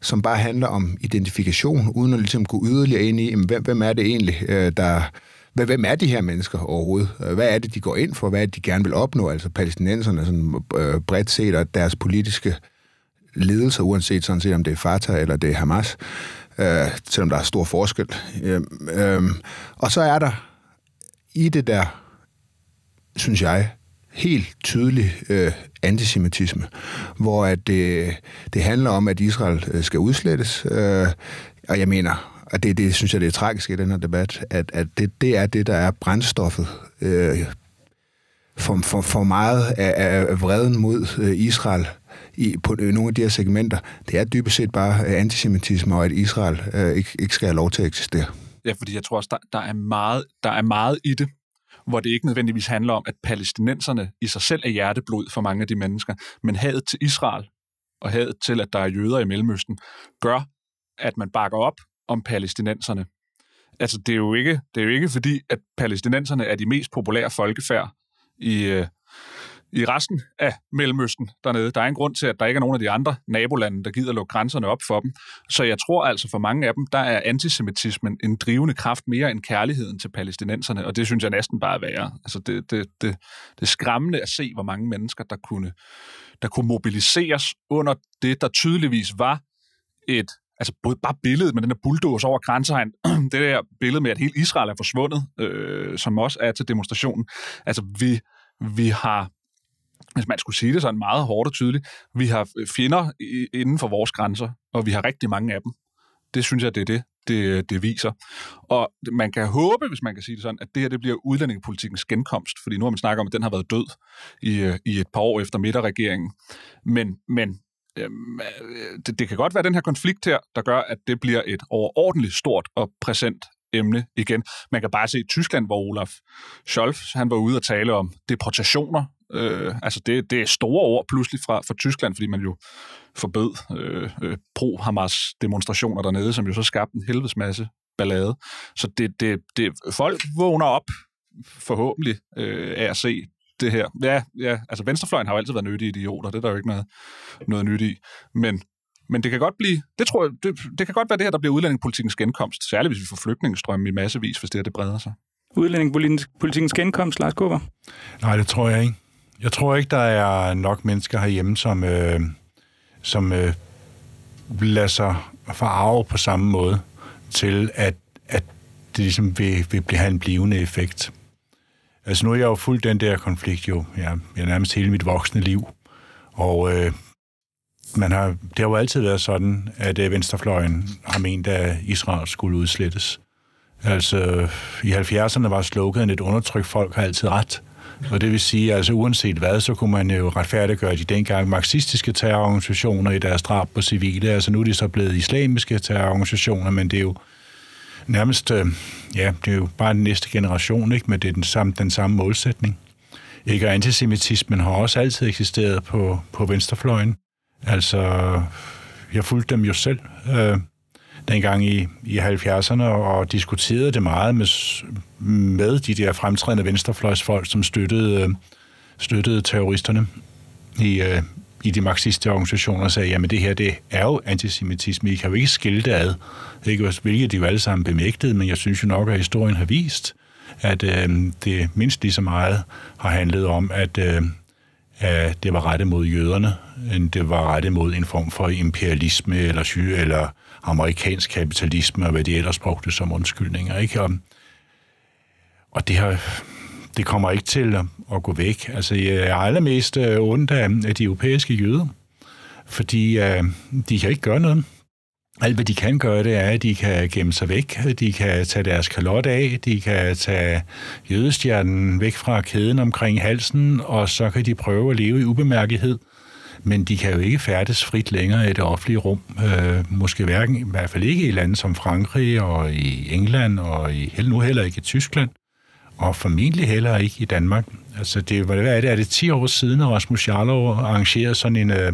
som bare handler om identifikation, uden at ligesom gå yderligere ind i, jamen, hvem, hvem er det egentlig, øh, der hvem er de her mennesker overhovedet? Øh, hvad er det, de går ind for? Hvad er det, de gerne vil opnå? Altså palæstinenserne sådan, øh, bredt set, og deres politiske ledelser, uanset sådan set, om det er Fatah eller det er Hamas, øh, selvom der er stor forskel. Øh, øh, og så er der i det der, synes jeg, helt tydelig øh, antisemitisme, hvor at det, det handler om, at Israel øh, skal udslettes. Øh, og jeg mener, og det, det synes jeg, det er tragisk i den her debat, at, at det, det er det, der er brændstoffet øh, for, for, for meget af, af vreden mod øh, Israel i, på øh, nogle af de her segmenter, det er dybest set bare øh, antisemitisme, og at Israel øh, ikke, ikke skal have lov til at eksistere. Ja, fordi jeg tror også, der, der, er meget, der er meget i det, hvor det ikke nødvendigvis handler om, at palæstinenserne i sig selv er hjerteblod for mange af de mennesker, men hadet til Israel og hadet til, at der er jøder i Mellemøsten, gør, at man bakker op om palæstinenserne. Altså, det er jo ikke, det er jo ikke fordi, at palæstinenserne er de mest populære folkefærd i, øh, i resten af Mellemøsten dernede. Der er en grund til, at der ikke er nogen af de andre nabolande, der gider lukke grænserne op for dem. Så jeg tror altså for mange af dem, der er antisemitismen en drivende kraft mere end kærligheden til palæstinenserne, og det synes jeg næsten bare er værre. Altså det, det, det, det er skræmmende at se, hvor mange mennesker, der kunne, der kunne mobiliseres under det, der tydeligvis var et altså både bare billedet med den der bulldozer over grænsehegn, det der billede med, at hele Israel er forsvundet, øh, som også er til demonstrationen. Altså vi, vi har hvis man skulle sige det sådan meget hårdt og tydeligt, vi har fjender inden for vores grænser, og vi har rigtig mange af dem. Det synes jeg, det er det, det, det viser. Og man kan håbe, hvis man kan sige det sådan, at det her det bliver udlændingepolitikens genkomst, fordi nu har man snakket om, at den har været død i, øh, i et par år efter midterregeringen. Men, men øhm, øh, det, det kan godt være den her konflikt her, der gør, at det bliver et overordentligt stort og præsent emne igen. Man kan bare se i Tyskland, hvor Olaf Scholz han var ude og tale om deportationer Øh, altså det, det er store ord pludselig fra, fra Tyskland, fordi man jo forbød øh, øh, pro-Hamas demonstrationer dernede, som jo så skabte en helvedes masse ballade. Så det, det, det, folk vågner op forhåbentlig øh, af at se det her. Ja, ja, altså venstrefløjen har jo altid været nyttige idioter, det er der jo ikke noget, noget nyt i. Men, men det kan godt blive, det tror jeg, det, det kan godt være det her, der bliver udlændingepolitikens genkomst, særligt hvis vi får flygtningestrømme i massevis, hvis det her det breder sig. Udlændingepolitikens genkomst, Lars Kåber? Nej, det tror jeg ikke. Jeg tror ikke, der er nok mennesker herhjemme, som, øh, som øh, lader sig forarve på samme måde til, at, at det ligesom vil, vil blive, have en blivende effekt. Altså nu har jeg jo fulgt den der konflikt jo, ja, jeg nærmest hele mit voksne liv. Og øh, man har, det har jo altid været sådan, at øh, venstrefløjen har ment, at Israel skulle udslettes. Altså, i 70'erne var sloganet, et undertrykt folk har altid ret. Og det vil sige, altså uanset hvad, så kunne man jo retfærdiggøre de dengang marxistiske terrororganisationer i deres drab på civile. Altså nu er de så blevet islamiske terrororganisationer, men det er jo nærmest, øh, ja, det er jo bare den næste generation, ikke? men det er den samme, den samme målsætning. Ikke? Og antisemitismen har også altid eksisteret på, på venstrefløjen. Altså, jeg fulgte dem jo selv øh, dengang i, i 70'erne og diskuterede det meget med, med de der fremtrædende venstrefløjsfolk, som støttede, øh, støttede terroristerne i, øh, i de marxistiske organisationer og sagde, jamen det her, det er jo antisemitisme, I kan jo ikke skille det ad, ikke? hvilket de jo alle sammen bemægtede, men jeg synes jo nok, at historien har vist, at øh, det mindst lige så meget har handlet om, at, øh, at det var rettet mod jøderne, end det var rettet mod en form for imperialisme eller, eller amerikansk kapitalisme, og hvad de ellers brugte som undskyldninger. Ikke? Og, og det har det kommer ikke til at gå væk. Altså, jeg er allermest øh, ondt af, de europæiske jøder, fordi uh, de kan ikke gøre noget. Alt, hvad de kan gøre, det er, at de kan gemme sig væk. De kan tage deres kalot af, de kan tage jødestjernen væk fra kæden omkring halsen, og så kan de prøve at leve i ubemærkethed. Men de kan jo ikke færdes frit længere i det offentlige rum. Øh, måske hverken, i hvert fald ikke i lande som Frankrig og i England og i, nu heller ikke i Tyskland og formentlig heller ikke i Danmark. Altså, det, hvad er det? Er det 10 år siden, at Rasmus Jarlov arrangerede sådan en, øh,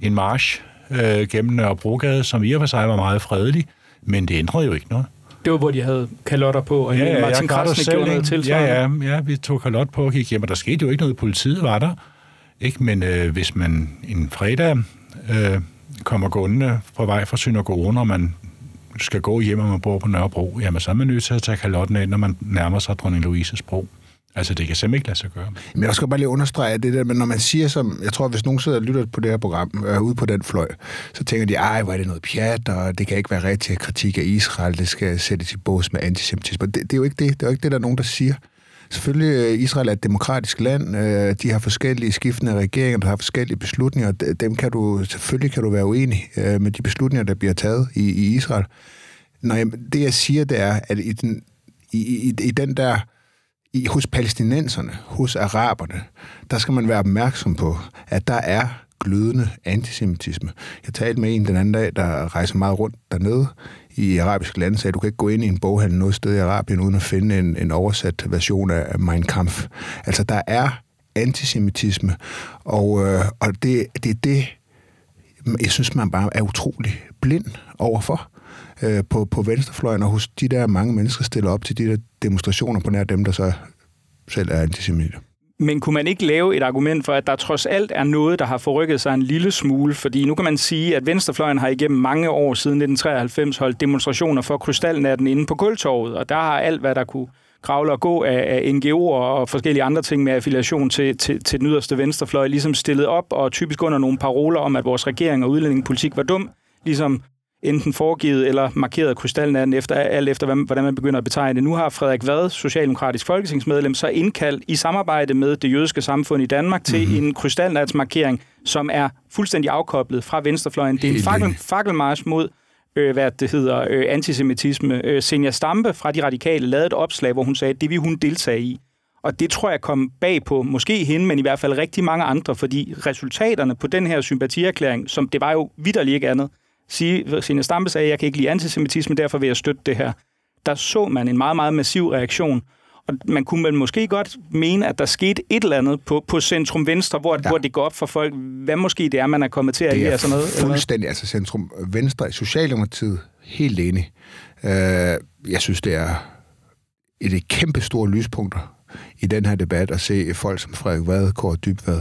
en march øh, gennem Nørrebrogade, som i og for sig var meget fredelig, men det ændrede jo ikke noget. Det var, hvor de havde kalotter på, og ja, ja, Martin Krasnik gjorde noget tilsvarende. Ja, ja, ja, vi tog kalot på og gik hjem, og der skete jo ikke noget. Politiet var der, ikke? men øh, hvis man en fredag øh, kommer gående på vej fra synagogen, og man skal gå hjem, og man bor på Nørrebro, jamen så er man nødt til at tage kalotten ind, når man nærmer sig dronning Louises bro. Altså, det kan simpelthen ikke lade sig gøre. Men jeg skal bare lige understrege det der, men når man siger som, jeg tror, hvis nogen sidder og lytter på det her program, øh, ude på den fløj, så tænker de, ej, hvor er det noget pjat, og det kan ikke være rigtig kritik af Israel, det skal sættes i bås med antisemitisme. Det, det, er jo ikke det, det er jo ikke det, der er nogen, der siger. Selvfølgelig, øh, Israel er et demokratisk land. Øh, de har forskellige skiftende regeringer, der har forskellige beslutninger. Dem kan du, selvfølgelig kan du være uenig øh, med de beslutninger, der bliver taget i, i Israel. Når jeg, det, jeg siger, det er, at i den, i, i, i den der i, hos palæstinenserne, hos araberne, der skal man være opmærksom på, at der er glødende antisemitisme. Jeg talte med en den anden dag, der rejser meget rundt dernede i arabiske lande, sagde, at du kan ikke gå ind i en boghandel noget sted i Arabien, uden at finde en, en oversat version af Mein Kampf. Altså, der er antisemitisme, og, øh, og det, det er det, jeg synes, man bare er utrolig blind overfor øh, på, på venstrefløjen, og hos de der mange mennesker stiller op til de der demonstrationer på nær dem, der så selv er antisemitter. Men kunne man ikke lave et argument for, at der trods alt er noget, der har forrykket sig en lille smule? Fordi nu kan man sige, at Venstrefløjen har igennem mange år siden 1993 holdt demonstrationer for krystalnatten inde på Kultorvet, og der har alt, hvad der kunne kravle og gå af, af NGO'er og forskellige andre ting med affiliation til, til, til den yderste venstrefløj, ligesom stillet op og typisk under nogle paroler om, at vores regering og udlændingepolitik var dum, ligesom enten foregivet eller markeret krystalnatten efter, alt efter, hvordan man begynder at betegne det. Nu har Frederik Vad, socialdemokratisk folketingsmedlem, så indkaldt i samarbejde med det jødiske samfund i Danmark til mm-hmm. en krystalnatsmarkering, som er fuldstændig afkoblet fra venstrefløjen. Det er en fakkel, fakkelmarsch mod øh, hvad det hedder, øh, antisemitisme. Øh, Senja Stampe fra De Radikale lavede et opslag, hvor hun sagde, at det vil hun deltage i. Og det tror jeg kom bag på, måske hende, men i hvert fald rigtig mange andre, fordi resultaterne på den her sympatierklæring, som det var jo vidderligt ikke andet, sige, Signe Stampe sagde, jeg kan ikke lide antisemitisme, derfor vil jeg støtte det her. Der så man en meget, meget massiv reaktion. Og man kunne vel måske godt mene, at der skete et eller andet på, på centrum venstre, hvor, ja. hvor det går op for folk, hvad måske det er, man er kommet til at det er sådan noget. fuldstændig, altså centrum venstre i Socialdemokratiet, helt enig. Uh, jeg synes, det er et, et kæmpe store lyspunkter i den her debat at se folk som Frederik Vad, Kåre Dybvad,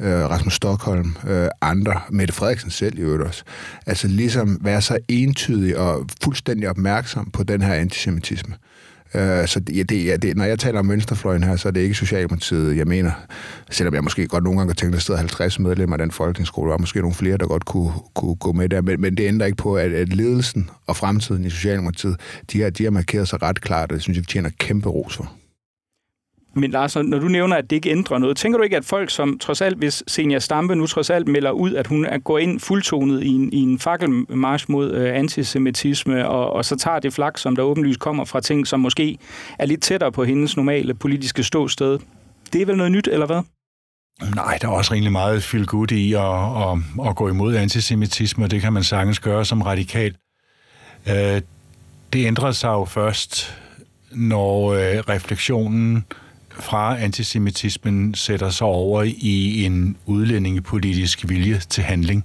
øh, Rasmus Stockholm, øh, andre, Mette Frederiksen selv i øvrigt også, altså ligesom være så entydig og fuldstændig opmærksom på den her antisemitisme. Øh, så det, det, det, når jeg taler om venstrefløjen her, så er det ikke Socialdemokratiet, jeg mener. Selvom jeg måske godt nogle gange har tænkt, at der sidder 50 medlemmer af den folketingsskole, og måske nogle flere, der godt kunne, kunne gå med der. Men, men det ændrer ikke på, at, at ledelsen og fremtiden i Socialdemokratiet, de har, de har markeret sig ret klart, og det synes jeg, vi tjener kæmpe ros for. Men Lars, når du nævner, at det ikke ændrer noget, tænker du ikke, at folk som trods alt, hvis Senior Stampe nu trods alt melder ud, at hun går ind fuldtonet i en, i en fakkelmarsch mod øh, antisemitisme, og, og så tager det flag, som der åbenlyst kommer fra ting, som måske er lidt tættere på hendes normale politiske ståsted. Det er vel noget nyt, eller hvad? Nej, der er også rimelig meget feel good i at, at, at gå imod antisemitisme, og det kan man sagtens gøre som radikal. Øh, det ændrer sig jo først, når øh, refleksionen fra antisemitismen sætter sig over i en udlændingepolitisk vilje til handling.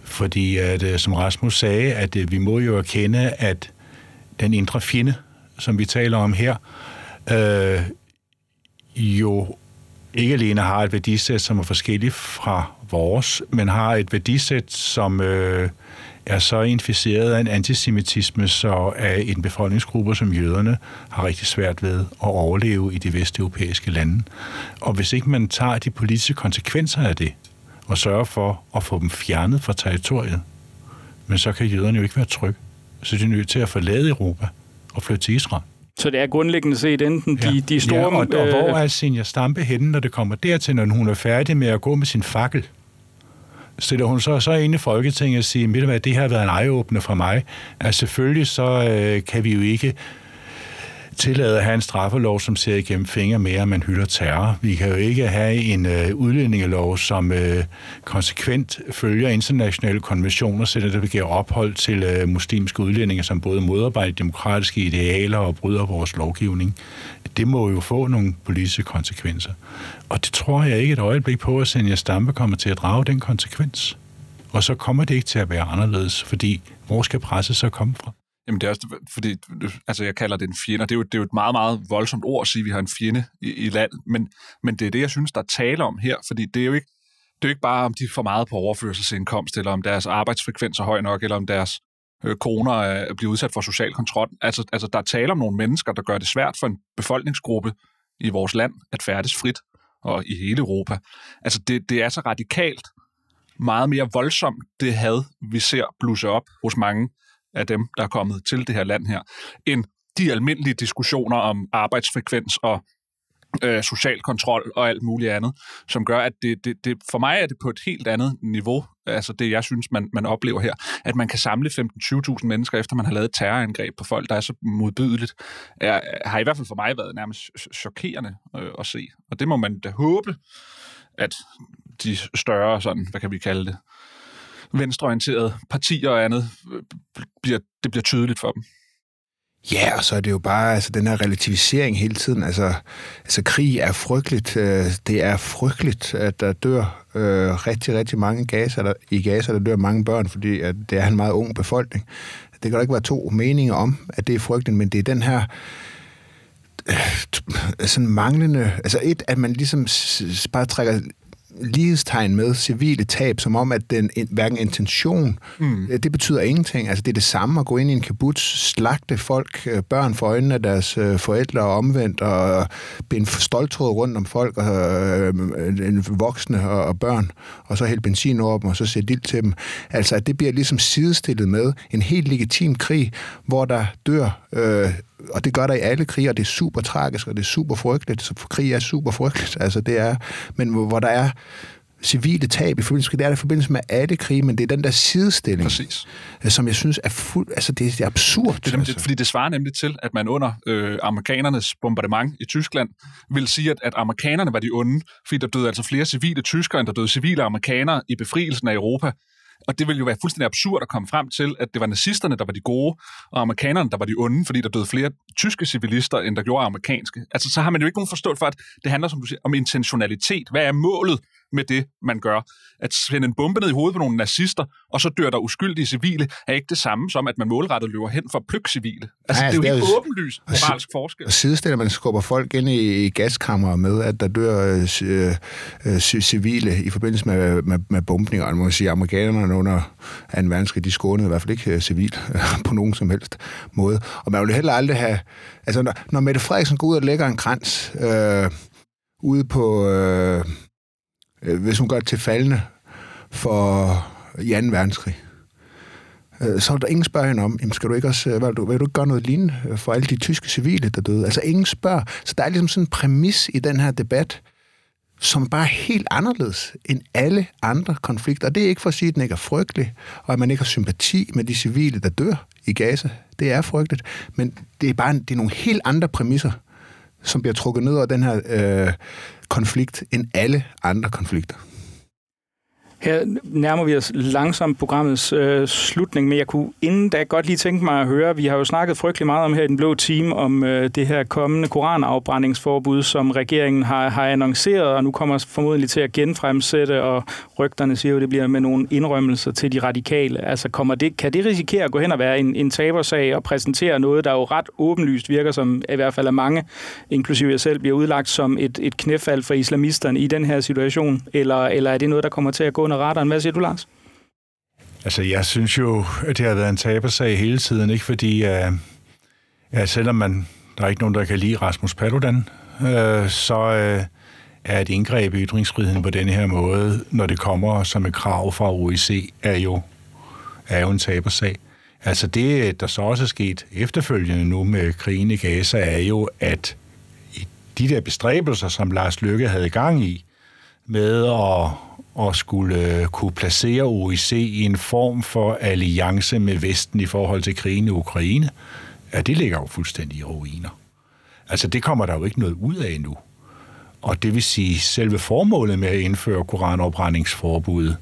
Fordi, at, øh, som Rasmus sagde, at øh, vi må jo erkende, at den indre fjende, som vi taler om her, øh, jo ikke alene har et værdisæt, som er forskelligt fra vores, men har et værdisæt, som øh, er så inficeret af en antisemitisme, så af en befolkningsgruppe som jøderne har rigtig svært ved at overleve i de vesteuropæiske lande. Og hvis ikke man tager de politiske konsekvenser af det, og sørger for at få dem fjernet fra territoriet, men så kan jøderne jo ikke være trygge. Så de er nødt til at forlade Europa og flytte til Israel. Så det er grundlæggende set enten de, ja. de store... Ja, og, og hvor er Senja Stampe henne, når det kommer dertil, når hun er færdig med at gå med sin fakkel? Stiller hun så, så ind i Folketinget og siger, at det her har været en ejeåbner for mig. Altså selvfølgelig så øh, kan vi jo ikke tillade at have en straffelov, som ser igennem fingre med, at man hylder terror. Vi kan jo ikke have en øh, udlændingelov, som øh, konsekvent følger internationale konventioner, så det giver ophold til øh, muslimske udlændinge, som både modarbejder demokratiske idealer og bryder vores lovgivning. Det må jo få nogle politiske konsekvenser. Og det tror jeg ikke et øjeblik på, at Senja Stampe kommer til at drage den konsekvens. Og så kommer det ikke til at være anderledes, fordi hvor skal presset så komme fra? Jamen det er også, fordi altså jeg kalder det en fjende, det er, jo, det er jo et meget, meget voldsomt ord at sige, at vi har en fjende i, i land, men, men det er det, jeg synes, der er tale om her, fordi det er jo ikke, det er jo ikke bare, om de får meget på overførselsindkomst, eller om deres arbejdsfrekvens er høj nok, eller om deres øh, koner øh, bliver udsat for social kontrol. Altså, altså der er tale om nogle mennesker, der gør det svært for en befolkningsgruppe i vores land at færdes frit, og i hele Europa. Altså det, det er så radikalt, meget mere voldsomt, det had, vi ser blusse op hos mange af dem, der er kommet til det her land her, end de almindelige diskussioner om arbejdsfrekvens og øh, social kontrol og alt muligt andet, som gør, at det, det, det, for mig er det på et helt andet niveau, altså det, jeg synes, man, man oplever her, at man kan samle 15-20.000 mennesker, efter man har lavet terrorangreb på folk, der er så modbydeligt, er, har i hvert fald for mig været nærmest chokerende øh, at se. Og det må man da håbe, at de større, sådan, hvad kan vi kalde det, venstreorienterede partier og andet, bliver, det bliver tydeligt for dem. Ja, og så er det jo bare altså, den her relativisering hele tiden. Altså, altså krig er frygteligt. Øh, det er frygteligt, at der dør øh, rigtig, rigtig mange gaser. der, i Gaza, der dør mange børn, fordi at det er en meget ung befolkning. Det kan der ikke være to meninger om, at det er frygteligt, men det er den her øh, sådan manglende, altså et, at man ligesom bare trækker lighedstegn med civile tab, som om, at den hverken intention, mm. det betyder ingenting. Altså, det er det samme at gå ind i en kibbutz, slagte folk, øh, børn for øjnene af deres øh, forældre og omvendt, og binde stoltråd rundt om folk, og øh, voksne og, og børn, og så hælde benzin over dem, og så sætte ild til dem. Altså, at det bliver ligesom sidestillet med en helt legitim krig, hvor der dør øh, og det gør der i alle krige, og det er super tragisk, og det er super frygteligt. Så krig er super frygteligt, altså det er, men hvor der er civile tab i forbindelse, det er der i forbindelse med alle krige, men det er den der sidestilling, Præcis. Øh, som jeg synes er fuld, altså det, det er absurd. Det, altså. det, fordi det svarer nemlig til, at man under øh, amerikanernes bombardement i Tyskland vil sige, at, at amerikanerne var de onde, fordi der døde altså flere civile tyskere, end der døde civile amerikanere i befrielsen af Europa. Og det ville jo være fuldstændig absurd at komme frem til, at det var nazisterne, der var de gode, og amerikanerne, der var de onde, fordi der døde flere tyske civilister, end der gjorde amerikanske. Altså, så har man jo ikke nogen forståelse for, at det handler, som du siger, om intentionalitet. Hvad er målet med det, man gør. At sende en bombe ned i hovedet på nogle nazister, og så dør der uskyldige civile, er ikke det samme som, at man målrettet løber hen for plukke civile. Altså, Nej, det er jo altså, helt åbenlyst moralsk forskel. Og sidestiller man skubber folk ind i, gaskammer med, at der dør øh, øh, øh, civile i forbindelse med, med, med bombninger. Man må sige, amerikanerne under 2. verdenskrig, de skånede i hvert fald ikke øh, civil på nogen som helst måde. Og man vil jo heller aldrig have... Altså, når, når Mette Frederiksen går ud og lægger en krans øh, ude på... Øh, øh, Øh, hvis hun gør det til faldende for 2. verdenskrig, øh, så er der ingen spørger hende om, jamen skal du ikke også, øh, vil du, vil du ikke gøre noget lignende for alle de tyske civile, der døde? Altså ingen spørger. Så der er ligesom sådan en præmis i den her debat, som bare er helt anderledes end alle andre konflikter. Og det er ikke for at sige, at den ikke er frygtelig, og at man ikke har sympati med de civile, der dør i Gaza. Det er frygteligt, men det er bare en, det er nogle helt andre præmisser, som bliver trukket ned over den her øh, konflikt, end alle andre konflikter. Her nærmer vi os langsomt programmets øh, slutning, men jeg kunne inden da godt lige tænke mig at høre, vi har jo snakket frygtelig meget om her i Den Blå Team, om øh, det her kommende koranafbrændingsforbud, som regeringen har, har annonceret, og nu kommer formodentlig til at genfremsætte, og rygterne siger jo, at det bliver med nogle indrømmelser til de radikale. Altså kommer det, kan det risikere at gå hen og være en, en tabersag og præsentere noget, der jo ret åbenlyst virker som, i hvert fald er mange, inklusive jeg selv, bliver udlagt som et, et knæfald for islamisterne i den her situation? Eller, eller er det noget, der kommer til at gå under radaren? Hvad siger du, Lars? Altså, jeg synes jo, at det har været en tabersag hele tiden, ikke? Fordi, uh, ja, selvom man, der er ikke nogen, der kan lide Rasmus Paludan, uh, så uh, er et indgreb i ytringsfriheden på denne her måde, når det kommer som et krav fra OIC, er jo, er jo en tabersag. Altså det, der så også er sket efterfølgende nu med krigen i Gaza, er jo, at i de der bestræbelser, som Lars Lykke havde gang i, med at, at skulle øh, kunne placere OIC i en form for alliance med Vesten i forhold til krigen i Ukraine, ja, det ligger jo fuldstændig i ruiner. Altså, det kommer der jo ikke noget ud af nu. Og det vil sige, selve formålet med at indføre koranopbrændingsforbuddet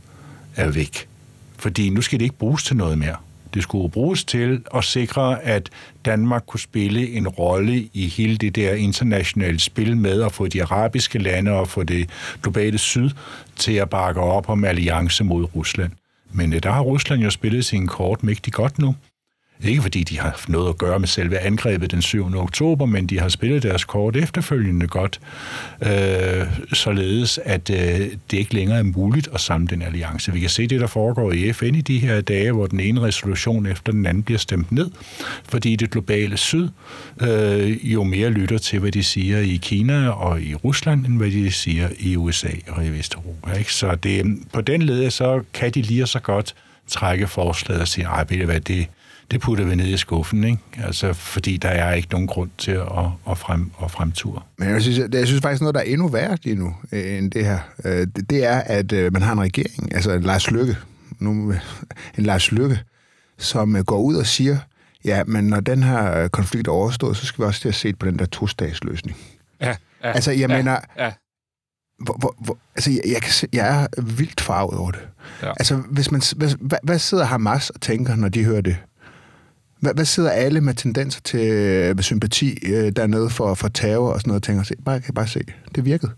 er væk. Fordi nu skal det ikke bruges til noget mere. Det skulle bruges til at sikre, at Danmark kunne spille en rolle i hele det der internationale spil med at få de arabiske lande og få det globale syd til at bakke op om alliance mod Rusland. Men øh, der har Rusland jo spillet sin kort mægtig godt nu. Ikke fordi de har haft noget at gøre med selve angrebet den 7. oktober, men de har spillet deres kort efterfølgende godt, øh, således at øh, det ikke længere er muligt at samle den alliance. Vi kan se det, der foregår i FN i de her dage, hvor den ene resolution efter den anden bliver stemt ned, fordi det globale syd øh, jo mere lytter til, hvad de siger i Kina og i Rusland, end hvad de siger i USA og i Vesteuropa. Ikke? Så det, på den led, så kan de lige så godt trække forslaget og sige, at ved det, det putter vi ned i skuffen, ikke? Altså, fordi der er ikke nogen grund til at, at, frem, at fremture. Men jeg synes, jeg synes faktisk noget, der er endnu værre lige nu øh, end det her. Øh, det, det er, at øh, man har en regering, altså en Lars Lykke, nu, en Lars Lykke, som går ud og siger, ja, men når den her konflikt er overstået, så skal vi også til at se på den der to-stags-løsning. Ja, ja, Altså, jeg ja, mener, Ja, hvor, hvor, hvor, altså, jeg, jeg, kan se, jeg er vildt farvet over det. Ja. Altså, hvis man, hvad, hvad, hvad sidder Hamas og tænker, når de hører det? Hvad, hvad sidder alle med tendenser til med sympati øh, dernede for, for terror og sådan noget og tænker, se, bare, kan bare se, det virkede.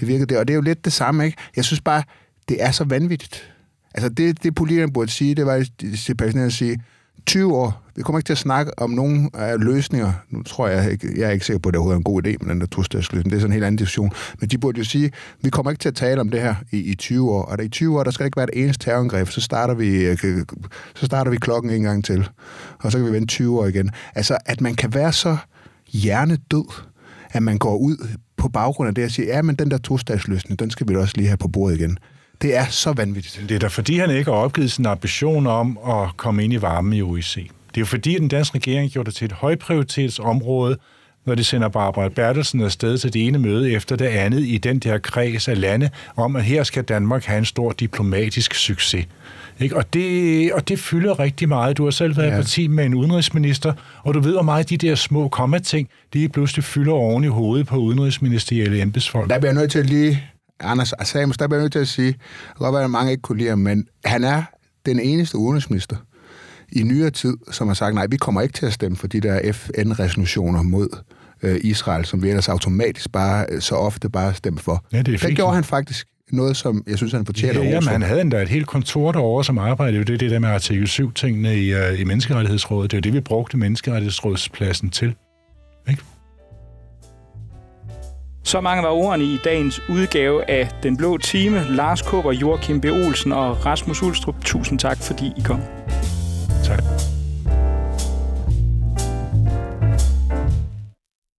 Det virkede det, og det er jo lidt det samme, ikke? Jeg synes bare, det er så vanvittigt. Altså, det, det politikerne burde sige, det var til palæstinenserne at sige, 20 år, vi kommer ikke til at snakke om nogen af løsninger. Nu tror jeg ikke, jeg er ikke sikker på, at det overhovedet er en god idé med den der tostatsløsning. Det er sådan en helt anden diskussion. Men de burde jo sige, vi kommer ikke til at tale om det her i, i 20 år. Og der i 20 år, der skal ikke være et eneste terrorangreb. Så starter vi, øh, øh, så starter vi klokken en gang til. Og så kan vi vente 20 år igen. Altså, at man kan være så hjernedød, at man går ud på baggrund af det og siger, ja, men den der tostatsløsning, den skal vi da også lige have på bordet igen. Det er så vanvittigt. Det er da fordi, han ikke har opgivet sin ambition om at komme ind i varmen i OIC. Det er jo fordi, at den danske regering gjorde det til et højprioritetsområde, når de sender Barbara Bertelsen afsted til det ene møde efter det andet i den der kreds af lande, om at her skal Danmark have en stor diplomatisk succes. Ikke? Og, det, og det fylder rigtig meget. Du har selv været i Ja. parti med en udenrigsminister, og du ved, hvor meget de der små kommating, de pludselig fylder oven i hovedet på udenrigsministerielle embedsfolk. Der bliver jeg nødt til at lige... Anders Samus, der bliver jeg nødt til at sige, godt være, at mange ikke kunne lide ham, men han er den eneste udenrigsminister i nyere tid, som har sagt, nej, vi kommer ikke til at stemme for de der FN-resolutioner mod øh, Israel, som vi ellers automatisk bare øh, så ofte bare stemmer for. Ja, det er det fint. gjorde han faktisk noget, som jeg synes, han fortjener Ja, jamen, han havde endda et helt kontor derovre, som arbejdede. Det er det der med artikel 7-tingene i, uh, i Menneskerettighedsrådet. Det er det, vi brugte Menneskerettighedsrådspladsen til. Ikke? Så mange var ordene i dagens udgave af Den Blå Time. Lars Kåber, Joachim B. Olsen og Rasmus Ulstrup, tusind tak, fordi I kom. Sorry.